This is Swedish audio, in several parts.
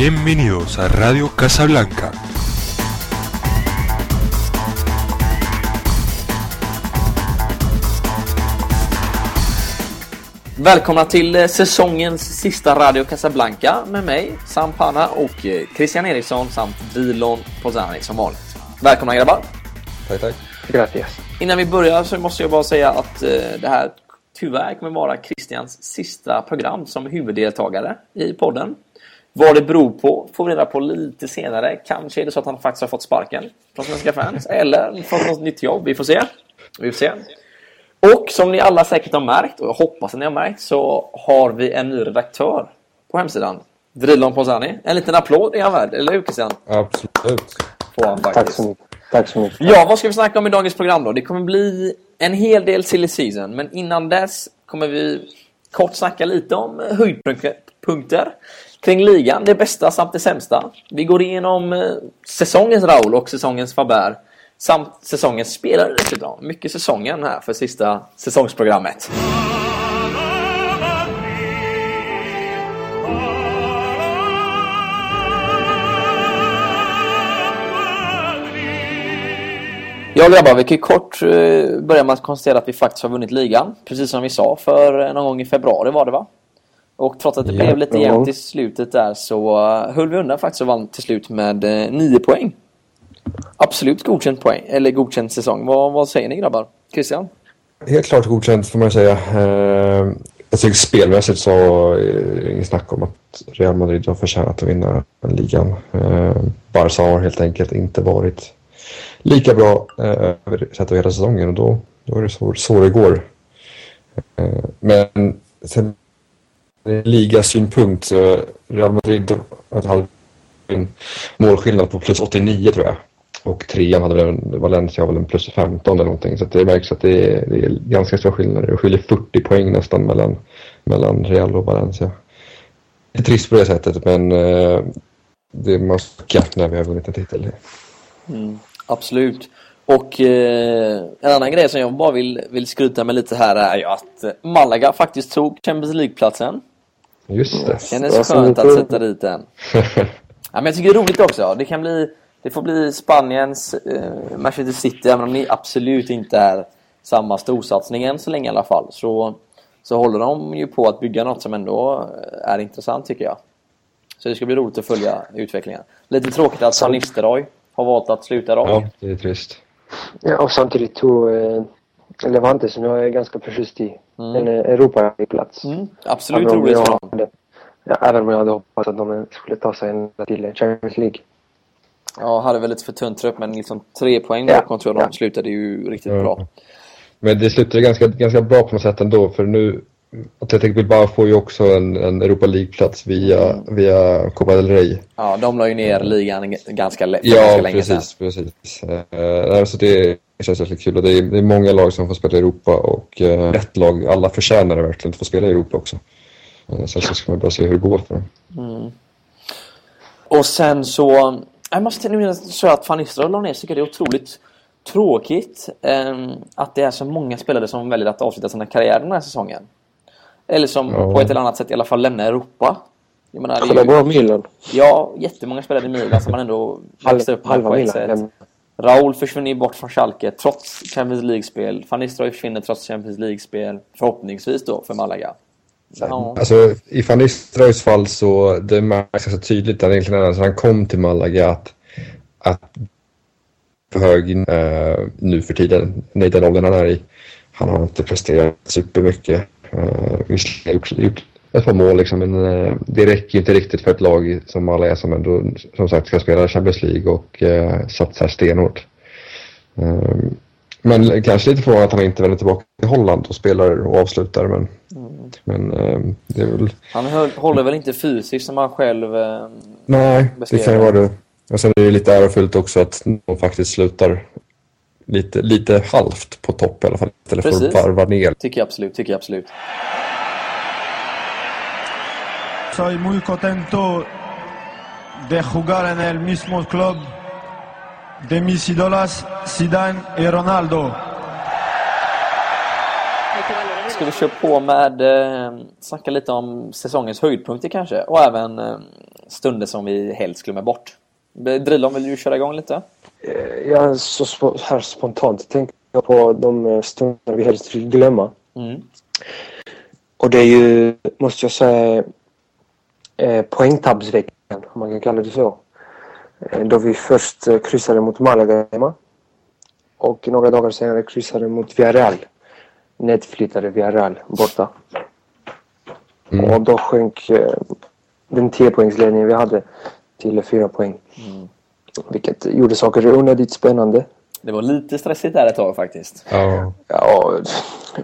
Bienvenidos a Radio Casablanca. Välkomna till eh, säsongens sista Radio Casablanca med mig, Sam Pana och eh, Christian Eriksson samt Dilon Pozani som vanligt. Välkomna grabbar! Tack, tack. Gracias. Innan vi börjar så måste jag bara säga att eh, det här tyvärr kommer vara Christians sista program som huvuddeltagare i podden. Vad det beror på får vi reda på lite senare. Kanske är det så att han faktiskt har fått sparken från svenska fans eller fått något nytt jobb. Vi får se. Vi får se. Och som ni alla säkert har märkt, och jag hoppas att ni har märkt, så har vi en ny redaktör på hemsidan. Drilon Pozani. En liten applåd är han värd, eller hur Christian? Absolut. Får han faktiskt. Tack så mycket. Tack så mycket. Ja, vad ska vi snacka om i dagens program då? Det kommer bli en hel del silly season, men innan dess kommer vi kort snacka lite om höjdpunkter kring ligan, det bästa samt det sämsta. Vi går igenom eh, säsongens Raul och säsongens Faber samt säsongens spelare dessutom. Mycket säsongen här för sista säsongsprogrammet. Ja grabbar, vi kan ju kort eh, börja med att konstatera att vi faktiskt har vunnit ligan. Precis som vi sa för eh, någon gång i februari var det va? Och trots att det Ja. blev lite jämnt i slutet där så eh, höll vi undan faktiskt och vann till slut med eh, 9 poäng. Absolut godkänd poäng, eller godkänd säsong. Vad, vad säger ni grabbar? Christian? Helt klart godkänt får man säga. Eh, jag tycker spelmässigt så är det inget snack om att Real Madrid har förtjänat att vinna ligan. Eh, Barca har helt enkelt inte varit lika bra eh, över sett över hela säsongen och då, då är det så, så det går. Eh, men sen ligasynpunkt så Real Madrid hade en målskillnad på plus 89 tror jag. Och trean hade Valencia har väl en plus 15 eller någonting. Så att det märks att det är, det är ganska stora skillnader. Det skiljer 40 poäng nästan mellan, mellan Real och Valencia. Det är trist på det sättet men eh, det är gatt när vi har vunnit en titel. Mm, absolut. Och eh, en annan grej som jag bara vill, vill skryta med lite här är ju att Malaga faktiskt tog Champions League-platsen. Just det. Kändes Ja, så skönt lite- att sätta dit den. Ja, men jag tycker det är roligt också. Det kan bli det får bli Spaniens eh, Manchester City, även om ni absolut inte är samma storsatsning än så länge i alla fall. Så, så håller de ju på att bygga något som ändå är intressant tycker jag. Så det ska bli roligt att följa utvecklingen. Lite tråkigt att Van Nistelrooy har valt att sluta då. Ja, det är trist. Ja, och samtidigt tog eh, Levante som jag är ganska förtjust i en eh, Europaplats. Mm, absolut roligt för dem. hade- Ja, även om jag hade hoppats att de skulle ta sig ända till Champions League. Ja, hade väl lite för tunt trupp, men liksom tre poäng Ja, bakom tror jag de ja. slutade ju riktigt Ja. bra. Men det slutade ganska, ganska bra på något sätt ändå för nu Athletic Bilbao får ju också en, en Europa League-plats via, via Copa del Rey. Ja, de la ju ner ligan g- ganska, lä- Ja, ganska länge sedan. precis. precis. Uh, så det känns väldigt kul. Och det, är, det är många lag som får spela i Europa och uh, ett lag, alla förtjänar det verkligen att få spela i Europa också. Uh, sen så ska man bara se hur det går för dem. Och sen så... Jag måste nu säga att Van Nistelrooy la ner så tycker jag det är otroligt tråkigt ehm, att det är så många spelare som väljer att avsluta sina karriärer den här säsongen. Eller som Ja. på ett eller annat sätt i alla fall lämnar Europa. Jag menar, det Kolla är ju, bara Milan. ja, jättemånga spelare i Milan som man ändå Halv, växte upp halva på ett Milan. sätt. Raul försvinner bort från Schalke trots Champions League-spel. Van Nistelrooy försvinner trots Champions League-spel. Förhoppningsvis då för Malaga. Ja. Alltså, I Van Nistelrooys fall så det märks så tydligt att egentligen när han kom till Malaga att, att för hög eh, nu för tiden, i den åldern han är i. Han har inte presterat supermycket. Uh, visserligen gjort, gjort ett par mål liksom, men eh, det räcker inte riktigt för ett lag som Malaga som ändå som sagt ska spela Champions League och uh, satsar stenhårt. Eh, men kanske lite förvånad att han inte vänder tillbaka till Holland och spelar och avslutar. Men, men eh, det är väl... Han höll, håller väl inte fysiskt som han själv... Eh, Nej, det Beskrev kan ju det. vara det. Och sen är det lite ärofyllt också att de faktiskt slutar lite, lite halvt på topp i alla fall. Istället för att Precis. varva ner. tycker jag absolut, tycker jag absolut. Soy muy contento de jugar en el mismo club de mis ídolas Zidane y Ronaldo. Ska vi köra på med... Eh, snacka lite om säsongens höjdpunkter kanske? Och även eh, stunder som vi helst glömmer bort. Drilon, vill du köra igång lite? Eh, Jag så sp- här spontant tänker jag på de eh, stunder vi helst vill glömma. Mm. Och det är ju, måste jag säga, eh, poängtabbsveckan, om man kan kalla det så. Eh, då vi först eh, kryssade mot Malaga hemma. Och några dagar senare kryssade mot Villarreal. Nedflyttade Villarreal borta. Mm. Och då sjönk eh, den 10-poängsledningen vi hade till 4 poäng. Vilket gjorde saker onödigt spännande. Det var lite stressigt där ett tag faktiskt. Ja. Ja,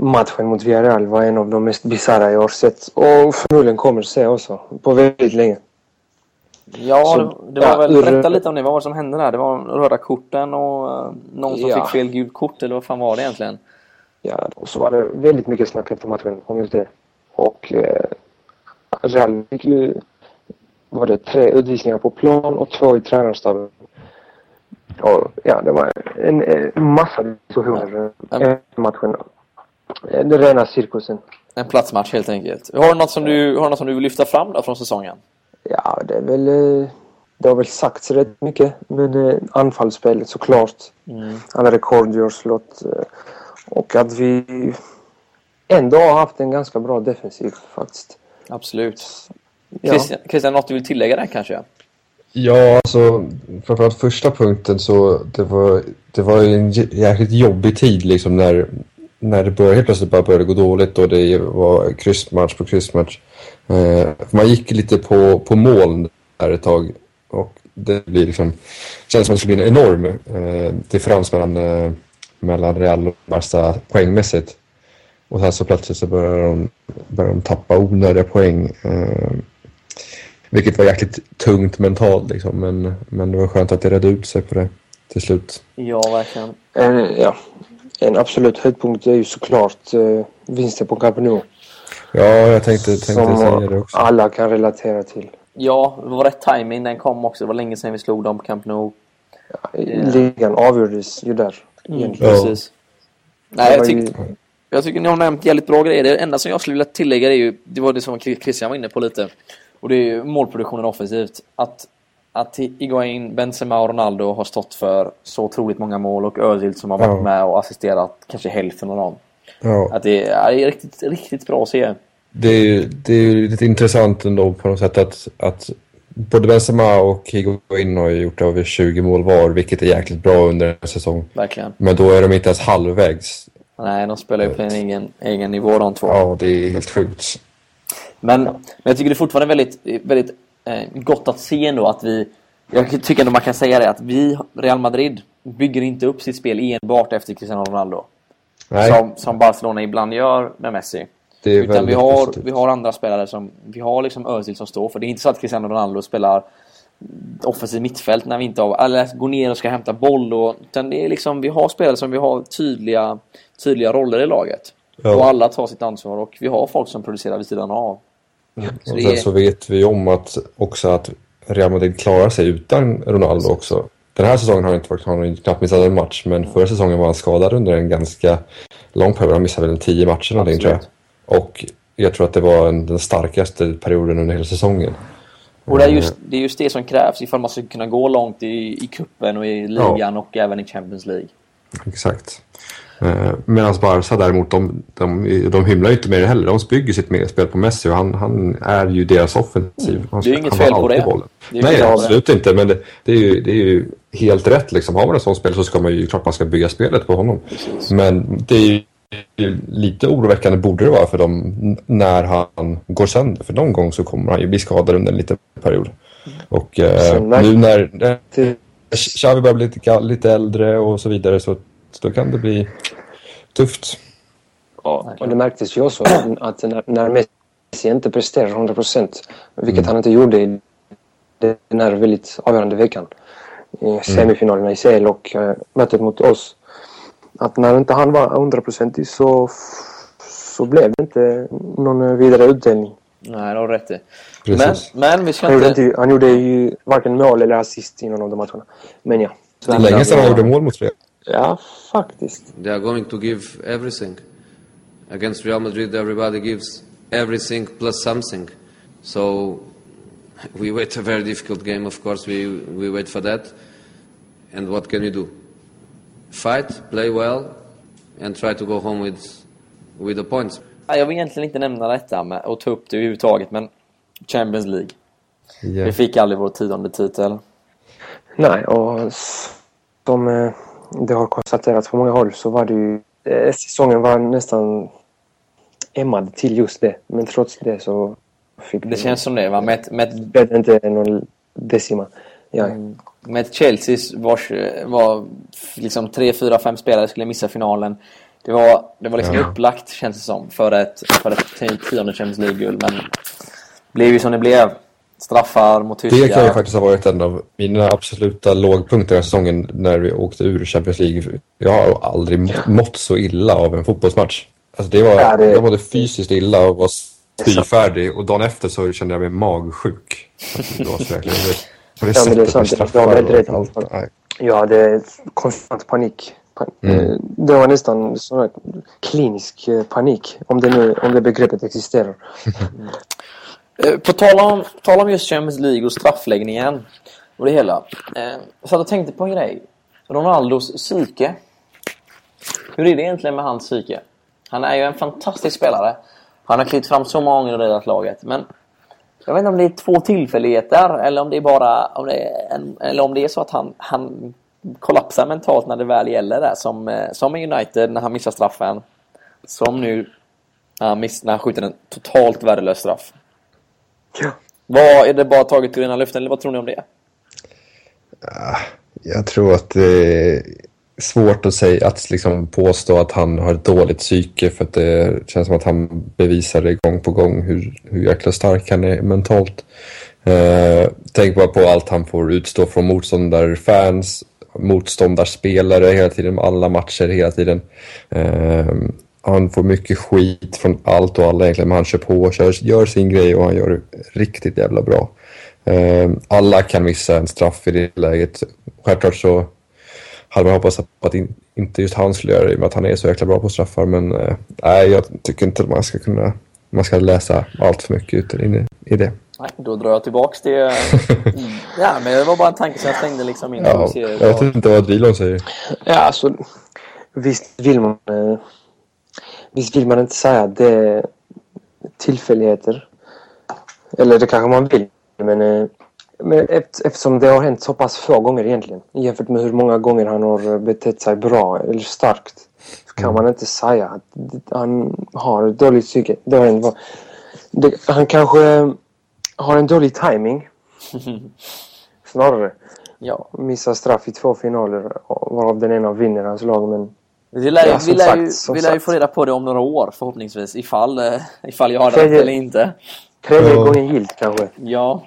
matchen mot Villarreal var en av de mest bisarra jag har sett och förmodligen kommer se också på väldigt länge. Ja, Så- det, det var ja, väl... Berätta lite om det. Vad var det som hände där? Det var röda korten och eh, någon som Ja. fick fel gult kort, eller vad fan var det egentligen? Ja, och så var det väldigt mycket snack efter matchen om just det. Och eh, Real fick ju var det tre utvisningar på plan och två i tränarstaben. Och ja, det var en, en massa diskussioner efter matchen. Eh, Den rena cirkusen. En platsmatch helt enkelt. Har du något som du, har du något som du vill lyfta fram då från säsongen? Ja, det är väl... eh, Det har väl sagts rätt mycket. Men eh, anfallsspelet såklart. Alla rekord slått. eh, Och att vi ändå har haft en ganska bra defensiv faktiskt. Absolut. Ja. Christian, Christian, något du vill tillägga där kanske? Ja, alltså framförallt första punkten så det var, det var ju en jä- jäkligt jobbig tid liksom när, när det började, helt plötsligt bara började gå dåligt och det var kryssmatch på kryssmatch. Eh, man gick lite på, på moln där ett tag och det blir liksom, känns som att det skulle bli en enorm eh, differens mellan, eh, mellan Real och Barca poängmässigt. Och sen så plötsligt så börjar de, börjar de tappa onödiga poäng. Eh, vilket var jäkligt tungt mentalt liksom. Men, men det var skönt att det redde ut sig på det till slut. Ja, verkligen. En, ja, en absolut höjdpunkt är ju såklart eh, vinsten på Camp Nou. Ja, jag tänkte, tänkte Som säga det också. alla kan relatera till. Ja, det var rätt timing den kom också. Det var länge sedan vi slog dem på Camp Nou. Ligan avgjordes ju där. Ja. Precis. Det Nej, jag, tyck, jag tycker ni har nämnt jävligt bra grejer. Det enda som jag skulle vilja tillägga är ju, det var det som Christian var inne på lite. Och det är målproduktionen offensivt. Att, att Higuain, Benzema och Ronaldo har stått för så otroligt många mål och Özil som har varit Ja. med och assisterat kanske hälften av dem. Ja, Att det, är, det är riktigt, riktigt bra att se. det är ju det är ju lite intressant ändå på något sätt att, att både Benzema och Higuain har ju gjort över 20 mål var, vilket är jäkligt bra under en säsong. Verkligen. Men då är de inte ens halvvägs. Nej, de spelar ju på en egen, egen nivå de två. Ja, det är helt sjukt. Men, men jag tycker det är fortfarande väldigt, väldigt eh, gott att se ändå att vi... Jag tycker ändå man kan säga det att vi, Real Madrid, bygger inte upp sitt spel enbart efter Cristiano Ronaldo. Nej, Som, som Barcelona ibland gör med Messi. Utan vi har, positivt. vi har andra spelare som... Vi har liksom Özil som står för. Det är inte så att Cristiano Ronaldo spelar offensiv mittfält när vi inte har... Eller går ner och ska hämta boll. Och, utan det är liksom... Vi har spelare som vi har tydliga, tydliga roller i laget. Ja. Och alla tar sitt ansvar och vi har folk som producerar vid sidan av. Så Och sen är- så vet vi om att också att Real Madrid klarar sig utan Ronaldo också. Den här säsongen har han inte varit, han har knappt missat en match, men förra säsongen var han skadad under en ganska lång period. Han missade väl tio matcher någonting tror jag. Och jag tror att det var en, den starkaste perioden under hela säsongen. Och det är, just, det är just det som krävs ifall man ska kunna gå långt i, i kuppen och i ligan och även i Champions League. Exakt. Eh, Medan Barca däremot, de, de, de hymlar ju inte med det heller. De bygger sitt spel på Messi och han, han är ju deras offensiv. Han, Det är ju inget fel på det. Bollen. Det Nej, bra det. absolut inte. Men det, det, är ju, det är ju helt rätt. Liksom. Har man en sån spel så ska man ju klart man ska bygga spelet på honom. Men det är ju lite oroväckande borde det vara för dem när han går sönder. För någon gång så kommer han ju bli skadad under en liten period. Och eh, nu när eh, Xavi börjar bli lite, lite äldre och så vidare så, så då kan det bli tufft. ja, och det märktes ju också att, när, när Messi inte presterar 100 procent, vilket han inte gjorde i den här väldigt avgörande veckan i semifinalerna i CL och uh, mötet mot oss. Att när inte han var 100 procentig så, så blev det inte någon vidare utdelning. Nej, det har rätt i. Men, Precis. men vi ska Han gjorde, inte... inte, han gjorde ju varken mål eller assist i någon av de matcherna. Men ja. Det är länge sedan han gjorde mål mot Real. Ja, faktiskt. They are going to give everything. Against Real Madrid, everybody gives everything plus something. So we wait a very difficult game, of course, we, we wait for that. And what can we do? Fight, play well, and try to go home with, with the points. Ja, Jag vill egentligen inte nämna detta med och ta upp det överhuvudtaget, men Champions League. Ja. Vi fick aldrig vår tionde titel. Nej, och som eh, det har konstaterats på många håll så var det ju... eh, Säsongen var nästan ämnad till just det. Men trots det så fick Det känns som det, va? Med ett, med ett, det inte någon decima. Ja, med ett Chelsea vars eh, var liksom tre, fyra, fem spelare skulle missa finalen. Det var, det var liksom Ja. upplagt, känns det som, för ett, för ett tionde Champions League-guld. Men det blev ju som det blev. Straffar mot Det kan ju faktiskt ha varit en av mina absoluta lågpunkter den här säsongen när vi åkte ur Champions League. Jag har aldrig må- mått så illa av en fotbollsmatch. Alltså det var, Ja, det- Jag mådde fysiskt illa och var spyfärdig och dagen efter så kände jag mig magsjuk. Det var så verkligen det. På det Ja, men det är sant. rätt. jag hade konstant panik. Pan- Mm. eh, Det var nästan sån här klinisk eh, panik. Om det, nu, om det begreppet existerar. Eh, på tal om, tal om just Champions League och straffläggningen och det hela. Eh, jag satt och tänkte på en grej. Ronaldos psyke. Hur är det egentligen med hans psyke? Han är ju en fantastisk spelare. Han har klivit fram så många gånger och räddat laget. Men jag vet inte om det är två tillfälligheter eller om det är bara om det är, en, eller om det är så att han, han kollapsar mentalt när det väl gäller där. Som, eh, som i United när han missar straffen. Som nu när han, miss, när han skjuter en totalt värdelös straff. Ja. Vad, är det bara taget ur ena luften eller vad tror ni om det? Ah, jag tror att det är svårt att säga, att liksom påstå att han har ett dåligt psyke för att det känns som att han bevisar det gång på gång hur, hur jäkla stark han är mentalt. Eh, tänk bara på allt han får utstå från motståndarfans, motståndarspelare hela tiden, alla matcher hela tiden. Eh, han får mycket skit från allt och alla egentligen, men han kör på, kör, gör sin grej och han gör det riktigt jävla bra. Eh, alla kan missa en straff i det läget. Självklart så hade man hoppats att in, inte just han skulle göra det i och med att han är så jäkla bra på straffar. Men eh, nej, jag tycker inte att man ska kunna man ska läsa allt för mycket ut in i, i det. Nej, då drar jag tillbaks det. ja, men det var bara en tanke som jag slängde liksom in. Ja, och jag vet inte vad Drilon säger. Ja, alltså visst vill man eh, visst vill man inte säga att det är tillfälligheter. Eller det kanske man vill. Men, eh, men eft- eftersom det har hänt så pass få gånger egentligen jämfört med hur många gånger han har betett sig bra eller starkt så kan man inte säga att han har ett dåligt psyke. Det har ändå, det, han kanske har en dålig timing snarare. Ja. Missar straff i två finaler varav den ena vinner hans lag men Vi lär, Ja, vi lär, sagt, ju, vi lär ju få reda på det om några år förhoppningsvis. Ifall, eh, ifall jag har rätt eller inte. Tredje gången gilt kanske. Ja.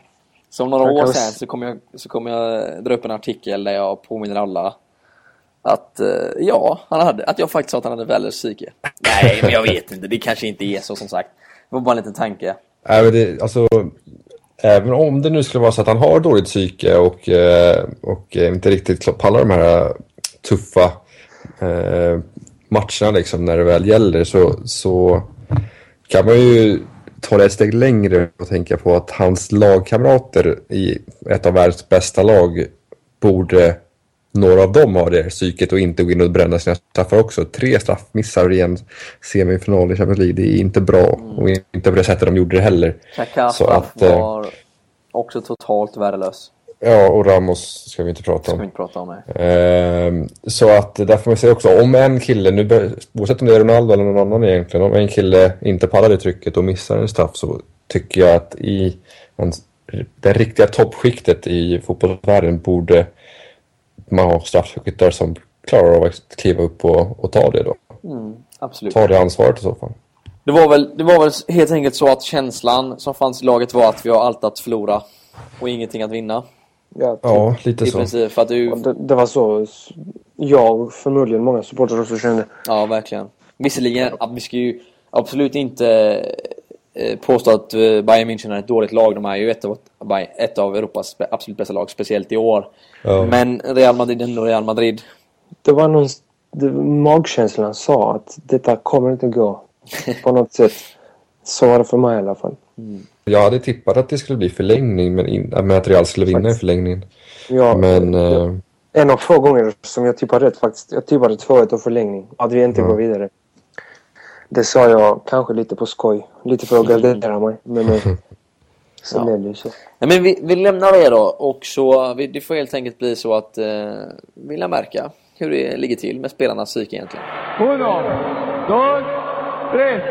Så om några Jag år kan- sen så kommer, jag, så kommer jag dra upp en artikel där jag påminner alla att, eh, ja, han hade, att jag faktiskt sa att han hade världens psyke. Nej, men jag vet inte. Det kanske inte är så som sagt. Det var bara en liten tanke. Nej, men det, alltså, även om det nu skulle vara så att han har dåligt psyke och, eh, och inte riktigt pallar de här tuffa eh, matcherna liksom, när det väl gäller så, så kan man ju ta det ett steg längre och tänka på att hans lagkamrater i ett av världens bästa lag borde några av dem ha det psyket och inte gå in och bränna sina straffar också. Tre straffmissar i en semifinal i Champions League, det är inte bra. Och inte på det sättet de gjorde det heller. Kakas Så straff att, eh, var också totalt värdelös. Ja, och Ramos ska vi inte prata Ska vi om. inte prata om. Ehm, så att där får man säga också, om en kille, nu oavsett om det är Ronaldo eller någon annan egentligen, om en kille inte pallar det trycket och missar en straff så tycker jag att i det riktiga toppskiktet i fotbollsvärlden borde man ha straffskyttar som klarar av att kliva upp och, och ta det då. Absolut. Ta det ansvaret i så fall. Det var, väl, det var väl helt enkelt så att känslan som fanns i laget var att vi har allt att förlora och ingenting att vinna. Ja, typ. Ja, lite I så. princip. För att du, Det, det var så jag och förmodligen många supportrar också kände. ja, verkligen. Visserligen, att vi ska ju absolut inte eh, påstå att eh, Bayern München är ett dåligt lag. De är ju ett av, ett av Europas absolut bästa lag, speciellt i år. Ja. Men Real Madrid är ändå Real Madrid. Det var någon... Det, magkänslan sa att detta kommer inte gå. På något sätt. Så var det för mig i alla fall. Jag hade tippat att det skulle bli förlängning, men, in, men att Real skulle vinna i förlängningen. Ja, Men eh, En av få gånger som jag tippade rätt faktiskt. Jag tippade 2-1 och förlängning. Att vi inte Ja. går vidare. Det sa jag kanske lite på skoj. Lite för att gardera mig. Men eh, så Ja. blev det ju så. Nej, men vi, vi lämnar det då och så, vi, det får helt enkelt bli så att eh, vi lär märka hur det ligger till med spelarnas psyke egentligen. Uno, dos, tres.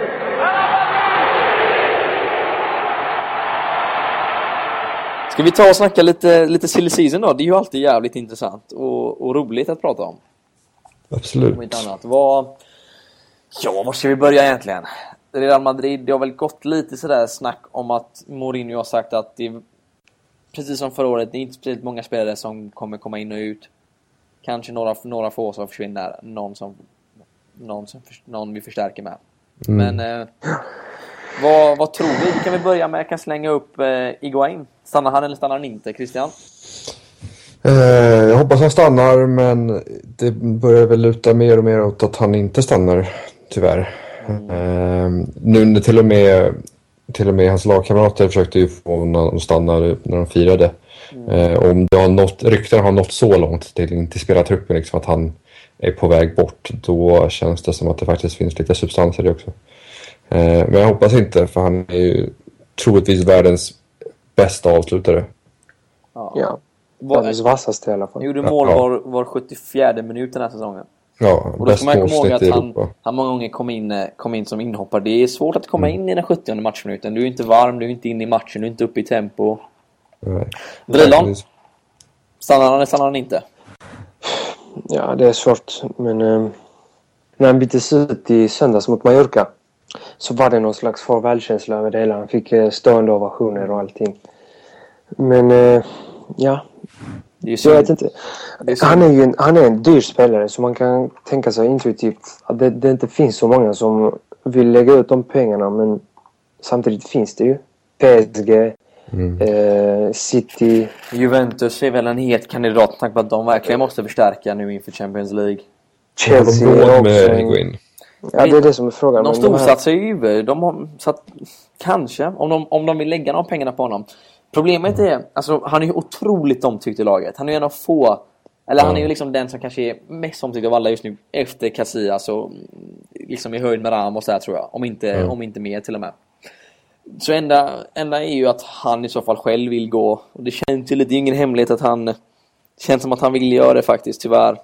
Ska vi ta och snacka lite, lite silly season då? Det är ju alltid jävligt intressant och, och roligt att prata om. absolut. Om inte annat. Vad... Ja, var ska vi börja egentligen? Real Madrid, det har väl gått lite sådär snack om att Mourinho har sagt att det är, precis som förra året, det är inte speciellt många spelare som kommer komma in och ut. Kanske några, några få som försvinner, någon som, någon som någon vi förstärker med. Men eh, vad, vad tror vi? Vi kan väl börja med, jag kan slänga upp eh, Iguain. Stannar han eller stannar han inte, Christian? Eh, jag hoppas han stannar, men det börjar väl luta mer och mer åt att han inte stannar, tyvärr. Eh, nu när till och med, till och med hans lagkamrater försökte ju få honom att stanna när de firade. Eh, om det har nått, ryktena har nått så långt till, till spelartruppen, liksom att han är på väg bort, då känns det som att det faktiskt finns lite substans i det också. Eh, men jag hoppas inte, för han är ju troligtvis världens bästa avslutare. Ja. Vad- Världens vassaste i alla Han fall. gjorde mål var, var 74 minut den här säsongen. Ja, Och då ska man komma ihåg att i han, Europa. han många gånger kom in, eh, kom in som inhoppare. Det är svårt att komma in i den 70 matchminuten. Du är inte varm, du är inte inne i matchen, du är inte uppe i tempo. Vrilon, stannar han eller stannar han inte? Ja, det är svårt. Men eh, när han byttes ut i söndags mot Mallorca så var det någon slags farvälkänsla över det hela. Han fick eh, stående ovationer och allting. Men eh, ja, Det är ju jag vet inte. Är. Han är ju en, han är en dyr spelare så man kan tänka sig intuitivt att det, det inte finns så många som vill lägga ut de pengarna men samtidigt finns det ju. PSG, Mm. eh, City. Juventus är väl en het kandidat med tanke på att de verkligen måste förstärka nu inför Champions League. Chelsea är också med? Ja, det är det som är frågan. De storsatsar ju Juve. De har satt, kanske, om de, om de vill lägga de pengarna på honom. Problemet är, alltså han är ju otroligt omtyckt i laget. Han är ju en av få, eller han är ju liksom den som kanske är mest omtyckt av alla just nu efter Casillas och mm, liksom i höjd med Ramos där tror jag. Om inte, om inte mer till och med. Så enda, enda är ju att han i så fall själv vill gå. Och det känns ju lite, det är ingen hemlighet att han känns som att han vill göra det faktiskt, tyvärr.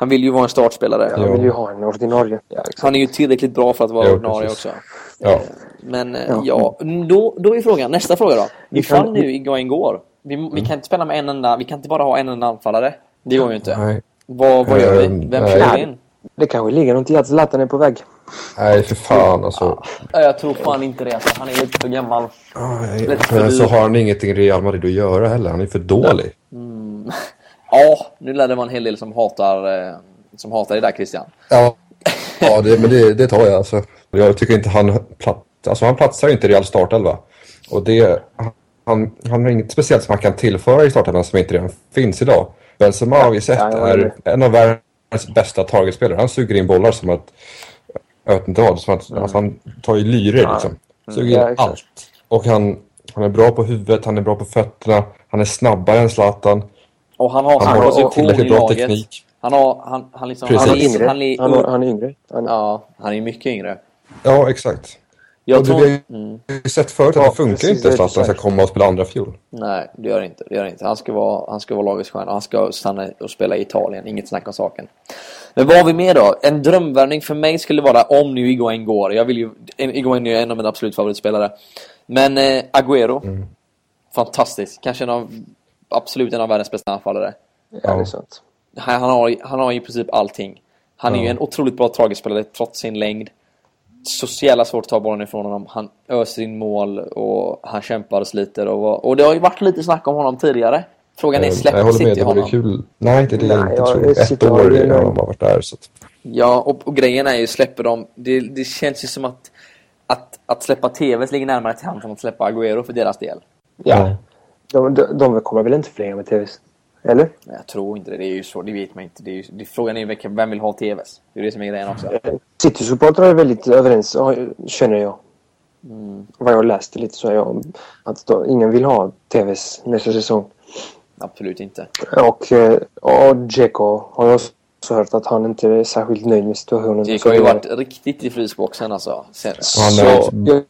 Han vill ju vara en startspelare. Jag vill ju ha en ordinarie. Ja. Han är ju tillräckligt bra för att vara Ja, ordinarie precis. också. Ja. Men eh, ja, då, då är frågan, nästa fråga då. Ifall nu Iguain går. Vi, vi kan inte spela med en enda, vi kan inte bara ha en enda anfallare. Det går ju inte. Nej. Vad, vad gör vi? Ehm, Vem nej. kör vi in? Det kanske ligger något i att Zlatan är på väg. Nej, för fan alltså. Ja, Jag tror fan inte det. Alltså. Han är lite för gammal. Nej, Lätt för men så dyr. har han ingenting i Real Madrid att göra heller. Han är för dålig. Ja, nu lär det vara en hel del som hatar, eh, som hatar det där Christian. Ja, ja det, men det, det tar jag alltså. Jag tycker inte han alltså han platsar ju inte i Real startelva. Och det, han, han har inget speciellt som han kan tillföra i startelvan som inte redan finns idag. Benzema har vi sett är en av världens bästa targetspelare. Han suger in bollar som att, jag vet inte vad, som att alltså han tar ju lyre liksom. Suger in Ja, allt. Och han, han är bra på huvudet, han är bra på fötterna, han är snabbare än Zlatan. Och han har Han har position i tillräckligt bra laget. teknik. Han har, han, han liksom, Precis. han Han är yngre. han är, Han, är- han är yngre. Han, ja, han är mycket yngre. Ja, exakt. Jag och tror, vi har ju sett förut att Ja, det funkar precis, inte är Zlatan ska komma och spela andra fjol. Nej, det gör det inte. Det gör det inte. Han ska vara, han ska vara lagets stjärna. Han ska stanna och spela i Italien. Inget snack om saken. Men vad har vi med då? En drömvärvning för mig skulle vara om nu Iguain går. Jag vill ju... Iguain är en av mina absolut favoritspelare. Men eh, Agüero. Fantastisk. Kanske en av... Absolut en av världens bästa anfallare. ja, det är sant. Han, han, har, han har i princip allting. Han är ju en otroligt bra tragispelare trots sin längd. Så jävla svårt att ta bollen ifrån honom. Han öser in mål och han kämpar och sliter. Och, och det har ju varit lite snack om honom tidigare. Frågan är, släpper jag håller med, City det vore honom? kul. Nej, det är det jag inte ja, tror. City Ett år ju har de varit där. Så att, Ja, och, och grejen är ju, släpper de... Det, det känns ju som att, att, att släppa TVs ligger närmare till hand än att släppa Agüero för deras del. Ja. De, de, de kommer väl inte förlänga med TVs? Eller? Men jag tror inte det. Det är ju så, det vet man inte. Det är ju, det, frågan är ju vem- vem vill ha TVs? Det är det som är grejen också. City-supportrar är väldigt överens, känner jag. Mm. Vad jag läste lite så är jag att då, ingen vill ha TVs nästa säsong. Absolut inte. Och, eh, och Dzeko har jag också hört att han inte är särskilt nöjd med situationen. Dzeko har ju varit riktigt i frysboxen alltså. Sen, han är,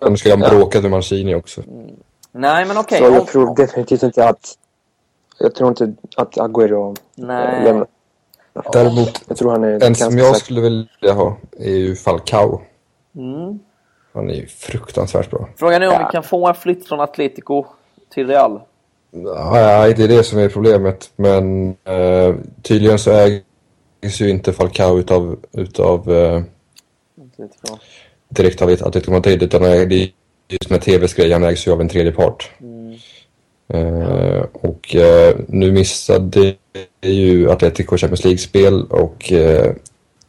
de ska ha bråkat med Mancini också. Mm. Nej, men okej. Okay. Så jag tror definitivt inte att... Jag tror inte att Agüero Nej. lämnar. Däremot, jag tror han är en som jag skulle vilja ha är ju Falcao. Mm. Han är ju fruktansvärt bra. Frågan är om ja. vi kan få en flytt från Atletico till Real. Nej, det är det som är problemet. Men eh, tydligen så ägs ju inte Falcao utav, utav eh, direkt av Atletico Madrid utan det är just med TVs grej, han ägs ju av en tredje part. Mm. Och eh, nu missade ju Atletico Champions League-spel och eh,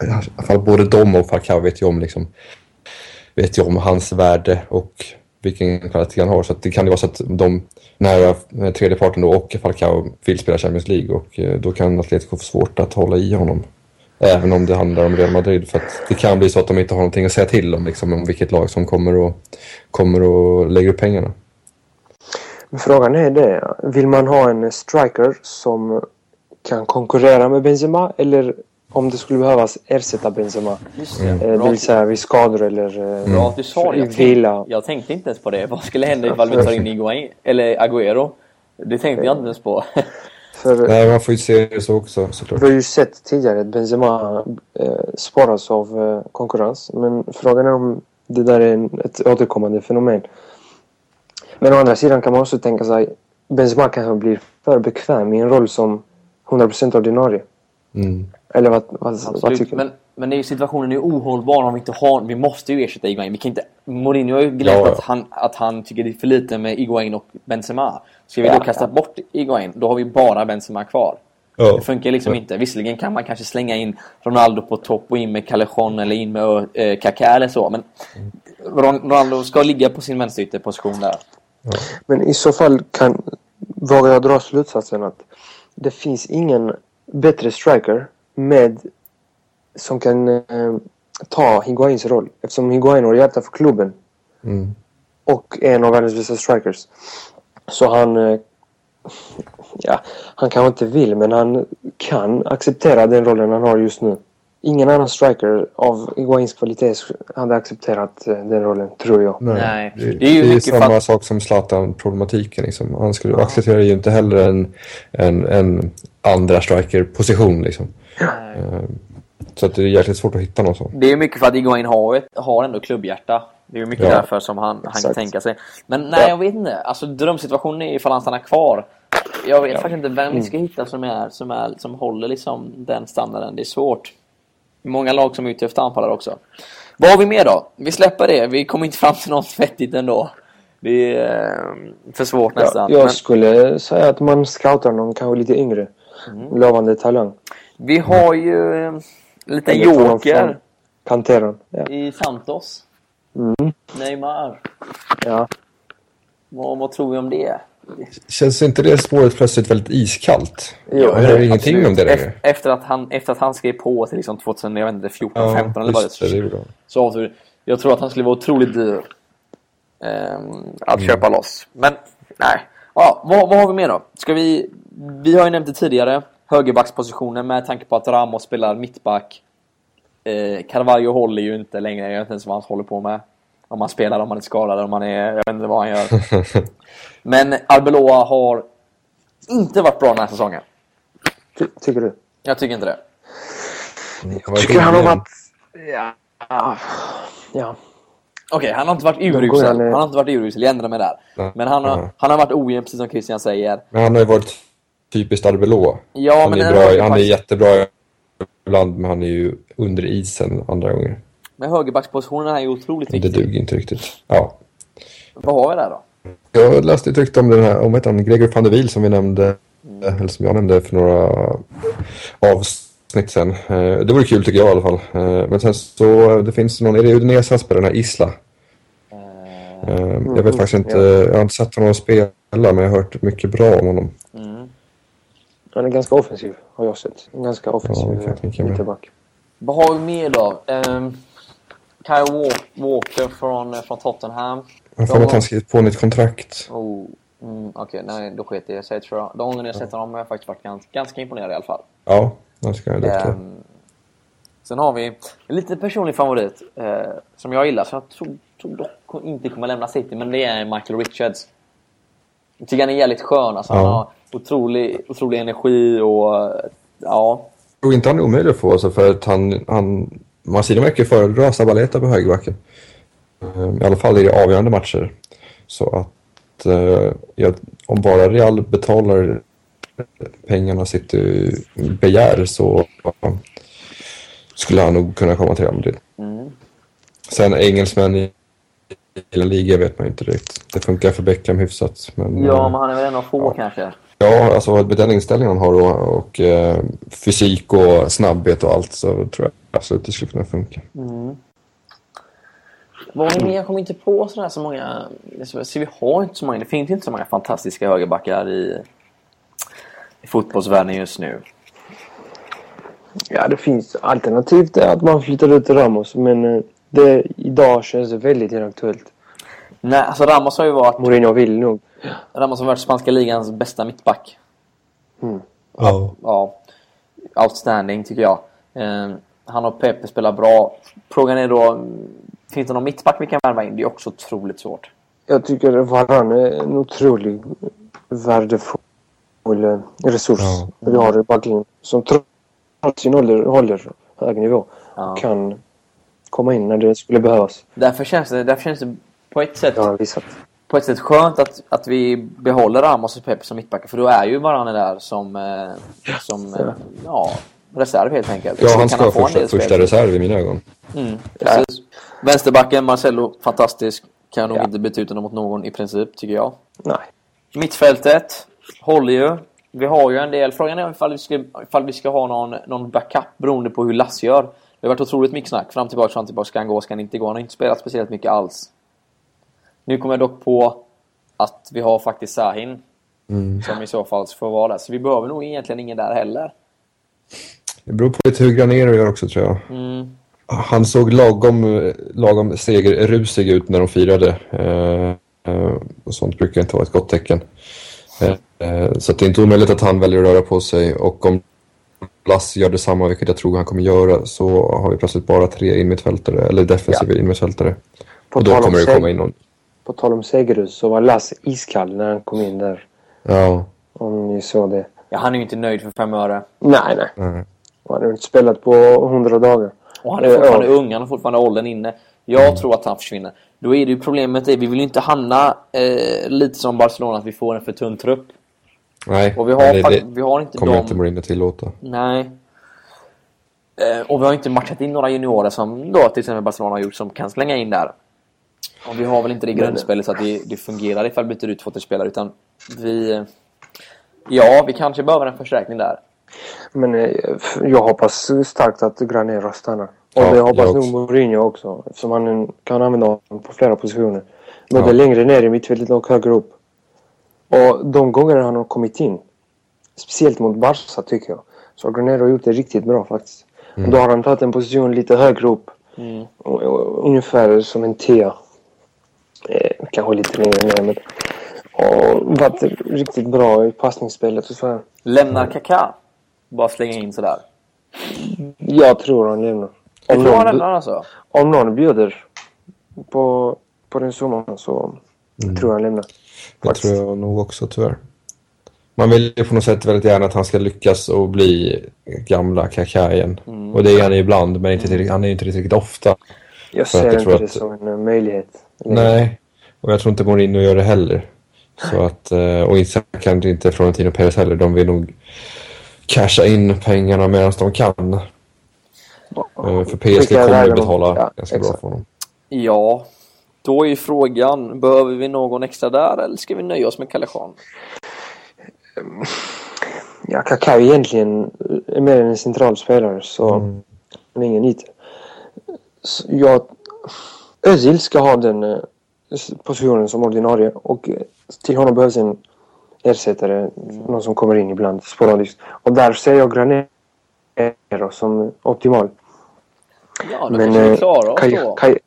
i alla fall både de och Falcao vet ju om liksom vet ju om hans värde och vilken kvalitet han har. Så det kan ju vara så att de nära tredje parten då och Falcao vill spela Champions League och då kan Atletico få svårt att hålla i honom. Även om det handlar om Real Madrid för att det kan bli så att de inte har någonting att säga till om liksom, om vilket lag som kommer och, kommer och lägger upp pengarna. Frågan är det, vill man ha en striker som kan konkurrera med Benzema eller om det skulle behövas ersätta Benzema. Mm. Eh, det vill säga vid skador eller mm. Bra du sa det. Jag, tänkte, jag tänkte inte ens på det. Vad skulle hända ifall vi tar in Iguain, eller Agüero? Det tänkte jag inte ens på. För, Nej, man får ju se det så också såklart. Vi har ju sett tidigare att Benzema eh, sparas av eh, konkurrens. Men frågan är om det där är en, ett återkommande fenomen. Men å andra sidan kan man också tänka sig Benzema kanske blir för bekväm i en roll som 100% ordinarie. Mm. Eller vad, vad, vad tycker du? Men, men är situationen är ohållbar om vi inte har... Vi måste ju ersätta Iguain. Vi kan inte... Mourinho har ju glömt ja, ja. att, han, att han tycker det är för lite med Iguain och Benzema. Ska vi ja, då kasta bort Iguain, då har vi bara Benzema kvar. Ja. Det funkar liksom inte. Visserligen kan man kanske slänga in Ronaldo på topp och in med Callejon eller in med äh, Kaká eller så. Men Ronaldo ska ligga på sin vänsterytterposition där. Ja. Men i så fall kan, vågar jag dra slutsatsen att det finns ingen bättre striker med som kan eh, ta Higuains roll. Eftersom Higuain har hjärta för klubben. Mm. Och är en av världens bästa strikers. Så han... Eh, ja, han kanske inte vill men han kan acceptera den rollen han har just nu. Ingen annan striker av Iguains kvalitet hade accepterat eh, den rollen, tror jag. Nej. Det, det är ju det är samma för... sak som Zlatan-problematiken. Liksom. Han skulle ja. acceptera ju inte heller en, en, en andra striker-position. Liksom. Eh, så att det är jäkligt svårt att hitta någon sån. Det är mycket för att Iguain har, ett, har ändå klubbhjärta. Det är mycket ja. därför som han, han kan tänka sig. Men nej, ja. jag vet inte. Alltså drömsituationen är ifall han stannar kvar. Jag vet ja. faktiskt inte vem vi ska mm. hitta som, är, som, är, som håller liksom den standarden. Det är svårt. Många lag som är ute efter anfallare också. Vad har vi mer då? Vi släpper det. Vi kommer inte fram till något vettigt ändå. Det är eh, för svårt nästan. Ja, jag Men... skulle säga att man scoutar någon kanske lite yngre. Mm. Lovande talang. Vi har ju en eh, liten joker. Kanteran. Ja. I Santos. Mm. Neymar. Ja. Vad, vad tror vi om det? Känns inte det spåret plötsligt väldigt iskallt? Jo, jag hör ingenting absolut. om det längre. Efter att han, efter att han skrev på till liksom 2014, ja, 15 eller vad det, det, det så. Jag tror att han skulle vara otroligt dyr eh, att mm. köpa loss. Men nej. Ja, vad, vad har vi mer då? Ska vi... Vi har ju nämnt det tidigare. Högerbackspositionen med tanke på att Ramos spelar mittback. Eh, Carvalho håller ju inte längre. Jag vet inte ens vad han håller på med. Om han spelar, om han är skadad, om han är... Jag vet inte vad han gör. Men Arbeloa har inte varit bra den här säsongen. Ty tycker du? Jag tycker inte det. Jag tycker han har varit... Ja. ja. Okej, okay, han har inte varit urusel. Han har inte varit urusel, jag ändrar mig där. Men han har, han har varit ojämn, precis som Christian säger. Men han har ju varit typiskt Arbeloa. Ja, han, men är bra, han är jättebra ibland, men han är ju under isen andra gånger. Men högerbackspositionen är ju otroligt viktig. Det duger inte riktigt. Ja. Vad har vi där då? Jag läste ett rykte om den här, om han, Gregor van der Wiel som vi nämnde, mm. eller som jag nämnde för några avsnitt sen. Eh, det vore kul tycker jag i alla fall. Eh, men sen så, det finns någon, är det Udinese han spelar, den här Isla? Mm. Jag vet faktiskt inte, jag har inte sett honom spela men jag har hört mycket bra om honom. Han är ganska offensiv har jag sett. En ganska offensiv ja, ytterback. Vad har vi mer då? Um, Kyle Walker från, från Tottenham. Jag får att han skrivit på nytt kontrakt. Oh, mm, Okej, okay, nej, då sket det sig tror jag. De gånger jag sett honom har jag faktiskt varit ganska, ganska imponerad i alla fall. Ja, det ska jag duktig. Um, sen har vi en lite personlig favorit eh, som jag gillar, som jag tror, tror dock inte kommer lämna City, men det är Michael Richards. Jag tycker han är jävligt skön. Alltså, ja. Han har otrolig, otrolig energi och ja. Jag tror inte han är omöjlig att få, alltså, för att han, han Marcino verkar föredra Sabaleta på högerbacken. Ehm, I alla fall i avgörande matcher. Så att eh, ja, om bara Real betalar pengarna City begär så skulle han nog kunna komma till Real Madrid. Mm. Sen engelsmän i hela ligan vet man inte riktigt. Det funkar för Beckham hyfsat. Men, ja, men han är väl en av få ja. kanske. Ja, alltså med den inställningen han har och, och eh, fysik och snabbhet och allt så tror jag absolut det skulle kunna funka. Mm. Vad är mer? Jag kommer inte på sådär så många... Så vi har inte så många... Det finns inte så många fantastiska högerbackar i, i fotbollsvärlden just nu. Ja, det finns alternativt att man flyttar ut Ramos, men eh, det, idag känns det väldigt inaktuellt. Nej, alltså Ramos har ju varit... Mourinho vill nog. Ramos har varit spanska ligans bästa mittback. Mm. Ja. ja. Outstanding tycker jag. Eh, han och Pepe spelar bra. Frågan är då, finns det någon mittback vi kan värva in? Det är också otroligt svårt. Jag tycker Varan är en otroligt värdefull resurs ja. vi har i backlinjen. Som trots sin ålder håller hög nivå. Ja. Kan komma in när det skulle behövas. Därför känns det, därför känns det på ett sätt... Ja, visat. På ett sätt skönt att, att vi behåller Ramos och Pep som mittbackar. För då är ju Varan där som, eh, som ja. ja reserv helt enkelt. Ja, han ska vara första, första reserv i mina ögon. Mm. Ja. Vänsterbacken, Marcelo, fantastisk. Kan nog ja. inte byta ut honom mot någon i princip, tycker jag. Nej. Mittfältet håller ju. Vi har ju en del. Frågan är ifall vi ska, ifall vi ska ha någon, någon backup beroende på hur Lass gör. Det har varit otroligt mycket snack. Fram tillbaka, fram tillbaka. Ska han gå, ska han inte gå? Han har inte spelat speciellt mycket alls. Nu kommer jag dock på att vi har faktiskt Sahin. Mm. Som i så fall får vara där. Så vi behöver nog egentligen ingen där heller. Det beror på lite hur Granero gör också tror jag. Mm. Han såg lagom, lagom segerrusig ut när de firade. Eh, eh, och sånt brukar inte vara ett gott tecken. Eh, eh, så det är inte omöjligt att han väljer att röra på sig. Och om Lass gör detsamma, vilket jag tror han kommer göra, så har vi plötsligt bara tre innermittfältare, eller defensiva ja. innermittfältare. och då kommer det komma in någon. På tal om segerrus så var Lass iskall när han kom in där. Ja. Om ni såg det. Ja, han är ju inte nöjd för fem öre. Nej, nej. nej. Han har inte spelat på hundra dagar. Och han är fortfarande ja. ung, han har fortfarande åldern inne. Jag mm. tror att han försvinner. Då är det ju problemet är, vi vill ju inte hamna eh, lite som Barcelona, att vi får en för tunn trupp. Nej, och vi har, det, det vi har inte kommer dem... inte Mourinho tillåta. Nej. Eh, och vi har inte matchat in några juniorer som då till exempel Barcelona har gjort som kan slänga in där. Och vi har väl inte det grundspelet så att det, det fungerar ifall vi byter ut två spelare utan vi... Ja, vi kanske behöver en förstärkning där. Men eh, jag hoppas starkt att Granero stannar. Och ja, det hoppas nog Mourinho också. Eftersom han kan använda honom på flera positioner. Både ja. längre ner i mittfältet och högre upp. Och de gångerna han har kommit in. Speciellt mot Barca tycker jag. Så har Granero gjort det riktigt bra faktiskt. Mm. Då har han tagit en position lite högre upp. Mm. Ungefär som en tia. Eh, kanske lite längre ner. Men, och varit riktigt bra i passningsspelet och så här. Lämnar Kaká? Bara slänga in sådär? Jag tror han lämnar. Om tror någon, han lämnar alltså? Om någon bjuder på, på den summan så mm. tror jag han lämnar. Det tror jag nog också tyvärr. Man vill ju på något sätt väldigt gärna att han ska lyckas och bli gamla Kaká igen. Mm. Och det är han ibland, men inte, han är ju inte riktigt ofta. Jag ser jag inte det som en möjlighet. Nej, och jag tror inte Mourinho gör det heller. Så att, eh, och kanske inte Florentino Perez heller. De vill nog casha in pengarna medan de kan. Uh, för PSG kommer ju betala ja, ganska exakt. bra för honom. Ja, då är ju frågan, behöver vi någon extra där eller ska vi nöja oss med Callejon? Ja, Kaká är egentligen mer än en central spelare så mm. är ingen IT. Jag, Özil ska ha den eh, positionen som ordinarie och till honom behövs en ersättare, någon som kommer in ibland sporadiskt. Och där ser jag Granero som optimal. Ja, då Men vi eh, klarar oss Kaj- då. Kaj-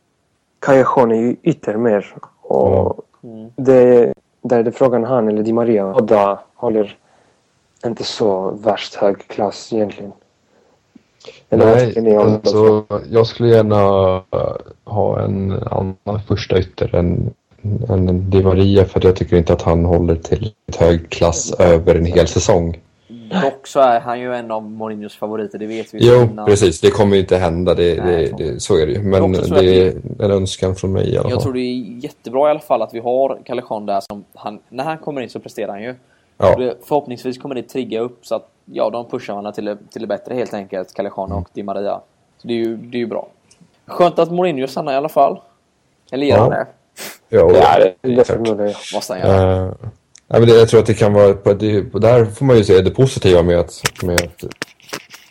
Kajajon är ju ytter mer. Och Mm. det, där är det frågan han eller Di Maria. Båda håller inte så värst hög klass egentligen. Eller vad tycker ni om alltså, jag skulle gärna eh, ha en annan första ytter än, än en Di Maria för att jag tycker inte att han håller till hög klass över en hel säsong. Dock så är han ju en av Mourinhos favoriter, det vet vi ju Jo, innan. precis. Det kommer ju inte hända. Det, Nej, det, det, så är det ju. Men Jag det är en önskan från mig i alla Jag fall. tror det är jättebra i alla fall att vi har Kalle där som han, när han kommer in så presterar han ju. Ja. Förhoppningsvis kommer det trigga upp så att ja, de pushar varandra till, det- till det bättre helt enkelt, Mm. och Di Maria. Så det är ju, det är ju bra. Skönt att Mourinho stannar i alla fall. Eller gör han det? Ja, det, det klart. Måste han göra. Eh, nej, men det, jag tror att det kan vara... På, det, på där får man ju se det positiva med att, med att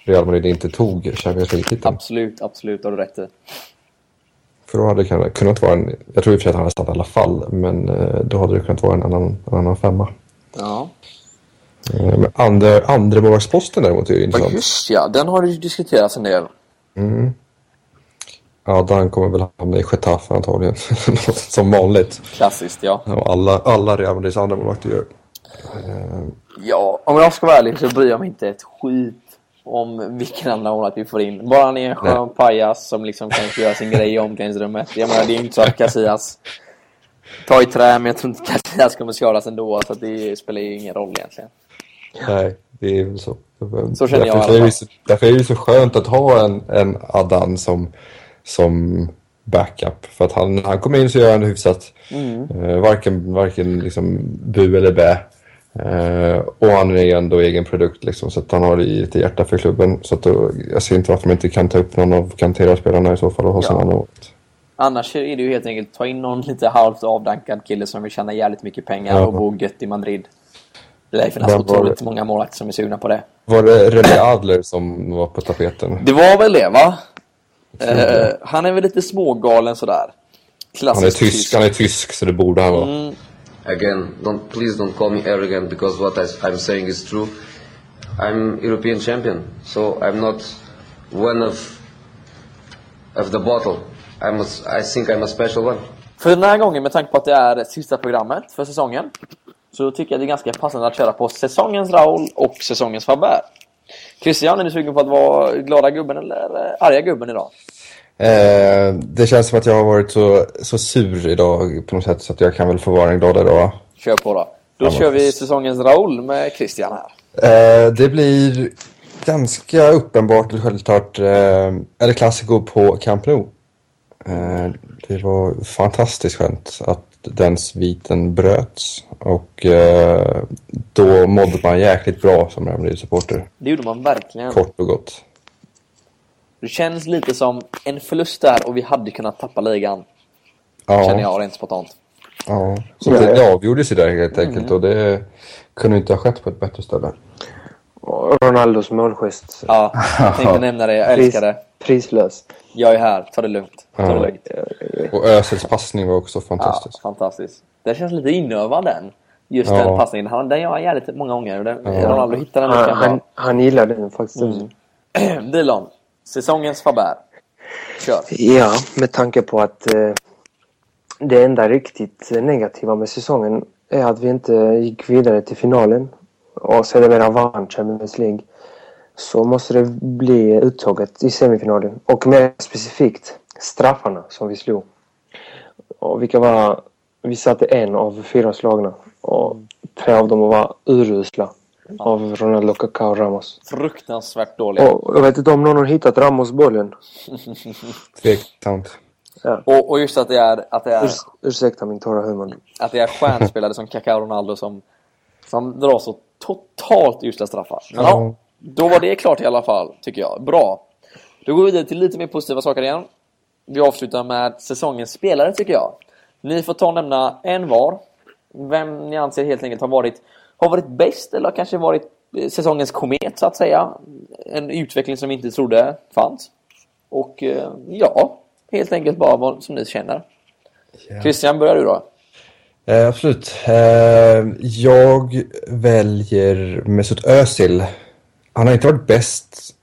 Real Madrid inte tog Champions League-titeln. Absolut, absolut, har du rätt i. För då hade det kunnat, kunnat vara en... Jag tror i och för sig att han hade stannat i alla fall, men eh, då hade det kunnat vara en annan, en annan femma. Ja. Eh, men andra, andra målvaktsposten däremot är ju ja, intressant. just ja. Den har ju diskuterats en del. Mm. Ja, Dan kommer väl hamna i Getafe antagligen. Som vanligt. Klassiskt, ja. Och alla, alla Real Madrids andra målvakter gör. Ja, om jag ska vara ärlig så bryr jag mig inte ett skit om vilken annan målvakt vi får in. Bara han är en skön pajas som liksom kan göra sin grej i omklädningsrummet. Jag menar, det är ju inte så att Casillas tar i trä, men jag tror inte Casillas kommer skadas ändå. Så det spelar ju ingen roll egentligen. Nej, det är väl så. Så känner jag därför, alla är det så, därför är det så skönt att ha en, en Adan som, som backup. För att han, han kommer in så gör han hyfsat. Mm. Eh, varken varken liksom bu eller bä. Eh, och han är ändå egen produkt liksom, så att han har lite hjärta för klubben. Så att då, jag ser inte varför man inte kan ta upp någon av Cantera-spelarna i så fall och ha Ja. sin annan. Annars är det ju helt enkelt ta in någon lite halvt avdankad kille som vill tjäna jävligt mycket pengar Ja. och bo gött i Madrid. Det lär finnas otroligt det? många målvakter som är sugna på det. Var det René Adler som var på tapeten? Det var väl det, va? Eh, han är väl lite smågalen sådär. Han är Klassisk tysk, han är tysk så det borde han vara. Mm. Again, don't please don't call me arrogant because what I, I'm saying is true. I'm European champion, so I'm not one of of the bottle. I'm a, I think I'm a special one. För den här gången, med tanke på att det är sista programmet för säsongen, så tycker jag det är ganska passande att köra på säsongens Raul och säsongens Faber. Christian, är du sugen på att vara glada gubben eller eh, arga gubben idag? Eh, det känns som att jag har varit så, så sur idag på något sätt så att jag kan väl få vara en glad idag. Kör på då. Då Ja, kör vi säsongens Raul med Christian här. Eh, det blir ganska uppenbart eller självklart eh, El Clasico på Camp Nou. Eh, det var fantastiskt skönt att den sviten bröts och eh, då mådde man jäkligt bra som Real Madrid-supporter. Det gjorde man verkligen. Kort och gott. Det känns lite som en förlust där och vi hade kunnat tappa ligan. Ja. Känner jag rent spontant. Ja, så det, det avgjordes ju där helt enkelt och det kunde inte ha skett på ett bättre ställe. Ronaldos målgest. Ja, jag tänkte nämna det. Jag älskar det. Prislös. Jag är här. Ta det lugnt. Ta det Ja. lugnt. Och Özils passning var också Ja, fantastisk. fantastiskt. Det känns lite inövad den. Just Ja. den passningen. Han, den gör han jävligt många gånger. Den, Ja. Ronaldo hittar den Han, han, han gillar den faktiskt. Mm. Dilan, säsongens Faber. Kör. Ja, med tanke på att eh, det enda riktigt negativa med säsongen är att vi inte gick vidare till finalen och sedermera vann Champions League. Så måste det bli uttåget i semifinalen och mer specifikt straffarna som vi slog. Och vilka var... Vi satte en av fyra slagna och tre av dem var urusla av Ronaldo, Kaká och Ramos. Fruktansvärt dåliga. Och jag vet inte om någon har hittat Ramos bollen. Tveksamt. Och, och just att det är, att det är, Urs ursäkta min torra humor. att det är stjärnspelare som Kaká och Ronaldo som, som drar så totalt usla straffar. Men ja, Ja. Då var det klart i alla fall, tycker jag. Bra. Då går vi vidare till lite mer positiva saker igen. Vi avslutar med säsongens spelare, tycker jag. Ni får ta och nämna en var. Vem ni anser helt enkelt har varit, har varit bäst eller kanske varit eh, säsongens komet, så att säga. En utveckling som vi inte trodde fanns. Och eh, ja, helt enkelt bara vad som ni känner. Christian, börjar du då? Eh, absolut. Eh, jag väljer Mesut Özil. Han har inte varit bäst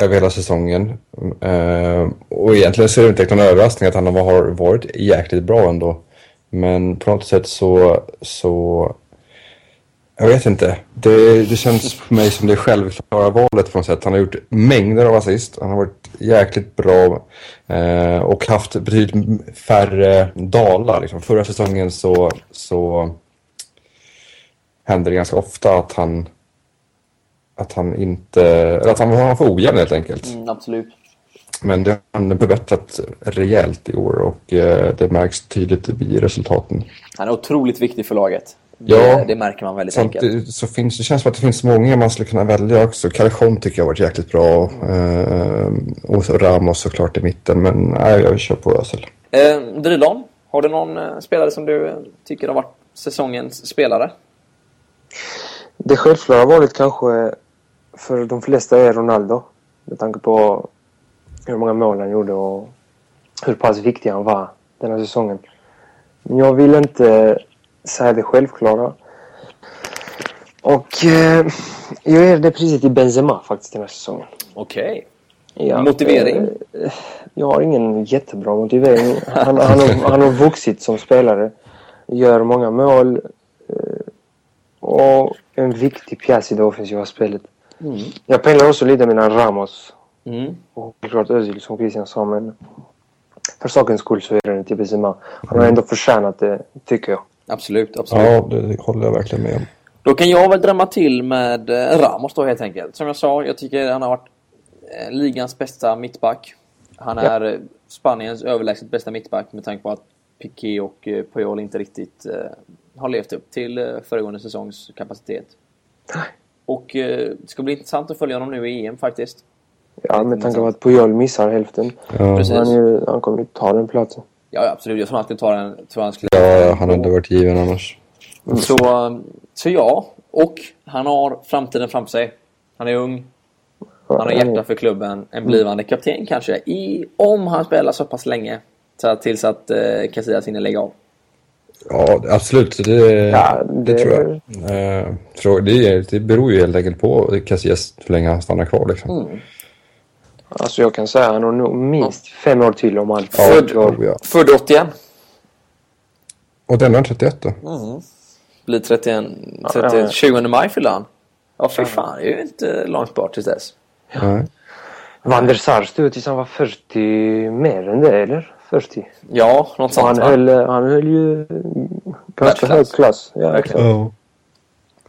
över hela säsongen. Uh, och egentligen så är det inte någon överraskning att han har varit jäkligt bra ändå. Men på något sätt så, så jag vet inte. Det, det känns för mig som det självklara valet på något sätt. Han har gjort mängder av assist. Han har varit jäkligt bra eh, och haft betydligt färre dalar. Liksom. Förra säsongen så, så hände det ganska ofta att han att han inte, eller att han var för ojämn helt enkelt. Mm, absolut. Men det har han förbättrat rejält i år och eh, det märks tydligt i resultaten. Han är otroligt viktig för laget. Ja, det, det märker man väldigt enkelt. det, så finns, det känns som att det finns många man skulle kunna välja också. Callejon tycker jag har varit jäkligt bra. Eh, och så Ramos såklart i mitten. Men nej, jag kör på Ösel. Eh, Drilon, har du någon eh, spelare som du tycker har varit säsongens spelare? Det självklara valet kanske för de flesta är Ronaldo. Med tanke på hur många mål han gjorde och hur pass viktig han var den här säsongen. Men jag vill inte säga det självklara. Och eh, jag ger det priset till Benzema faktiskt den här säsongen. Okej. Ja, Motivering? eh, Jag har ingen jättebra motivering. Han, han, har, han har vuxit som spelare. Gör många mål. eh, Och en viktig pjäs i det offensiva spelet. Jag pendlar också lite mellan Ramos Mm. och klart Özil som Christian sa. Men för sakens skull så är det till Benzema. Han har ändå förtjänat det, tycker jag. Absolut, absolut. Ja, det håller jag verkligen med om. Då kan jag väl drämma till med eh, Ramos då helt enkelt. Som jag sa, jag tycker han har varit eh, ligans bästa mittback. Han är eh, Spaniens överlägset bästa mittback med tanke på att Piqué och Puyol inte riktigt har levt upp till föregående säsongs kapacitet. Och eh, det ska bli intressant att följa honom nu i EM faktiskt. Ja, med tanke på att Puyol missar hälften. Ja, Precis. Han, är, han kommer ju ta den platsen. Ja, ja, absolut. Jag tror han skulle ta den. Tror han skulle ja han hade varit given annars. Så, så ja, och han har framtiden framför sig. Han är ung. Han har hjärta för klubben. En blivande kapten kanske. I, om han spelar så pass länge. Så att, tills att eh, Casillas hinner lägga av. Ja, absolut. Det, Ja, det... det- tror jag. Eh, det, det beror ju helt enkelt på Casillas hur länge han stannar kvar. Liksom. Alltså jag kan säga han har nog minst fem år till om allt. Ja, Född- oh, ja. Född 81. Och den är 31 då? Blir 31, Ja, 30, ja. 20 maj fyller han. Ja, fy fan. Det är ju inte långt bort tills dess. Nej. Van der Sar stod tills han var 40 mer än det, eller? 40. Ja, något han, sånt va? höll, han höll ju ganska hög klass. Ja, Verkligen. Ja.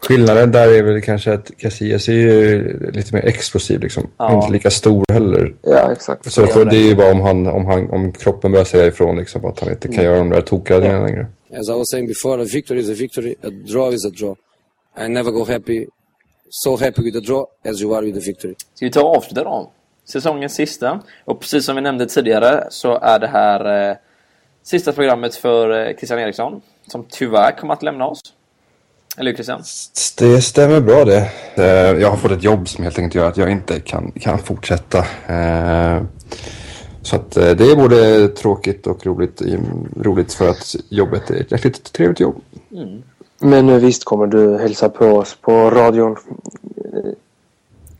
Skillnaden där är väl kanske att Casillas är ju lite mer explosiv liksom. Ja. Inte lika stor heller. Ja, exakt. Så för det är ju bara om, han, om, han, om kroppen börjar säga ifrån liksom, att han inte kan göra de där tokräddningarna längre. As I was saying before, a victory is a victory, a draw is a draw. I never go happy, so happy with a draw as you are with a victory. Ska vi ta och avsluta då? Säsongens sista. Och precis som vi nämnde tidigare så är det här eh, sista programmet för eh, Christian Eriksson. Som tyvärr kommer att lämna oss. Eller hur Christian? Det stämmer bra det. Eh, Jag har fått ett jobb som helt enkelt gör att jag inte kan, kan fortsätta. Eh, Så att eh, det är både tråkigt och roligt. Roligt för att jobbet är ett riktigt trevligt jobb. Men eh, visst kommer du hälsa på oss på radion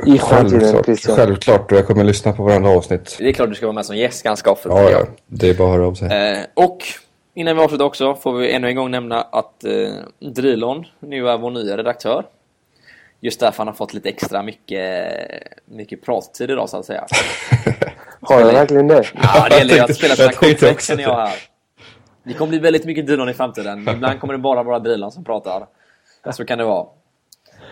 i Självklart, Christian. självklart och jag kommer lyssna på varandra avsnitt. Det är klart du ska vara med som gäst ganska ofta. Ja, ja. Det är bara att höra av sig. Eh, och innan vi avslutar också får vi ännu en gång nämna att eh, Drilon nu är vår nya redaktör. Just därför han har fått lite extra mycket, mycket prattid idag så att säga. Har jag verkligen det? Ja, det gäller ju att spela sina också känner jag här. Det kommer bli väldigt mycket Drilon i framtiden. Ibland kommer det bara vara Drilon som pratar. Så kan det vara.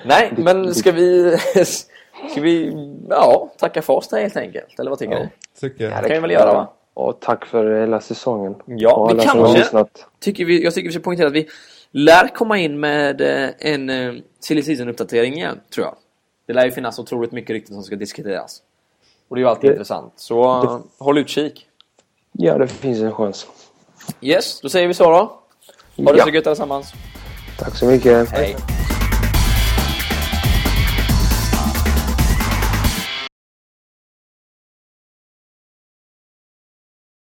Nej, men ska vi... Ska vi ja, tacka för oss där helt enkelt? Eller vad tycker du? Tycker Det kan vi väl göra va? Och tack för hela säsäsongen. Ja, och vi som kanske- lyssnat. Tycker vi, jag tycker vi ska poängtera att vi lär komma in med eh, en eh, silly season-uppdatering igen, tror jag. Det lär ju finnas otroligt mycket rykten som ska diskuteras. Och det är ju alltid Det- intressant. Så eh, håll utkik. Ja, det finns en chans. Yes, då säger vi så då. Ha det Ja. så gött allesammans. Tack så mycket. Hej.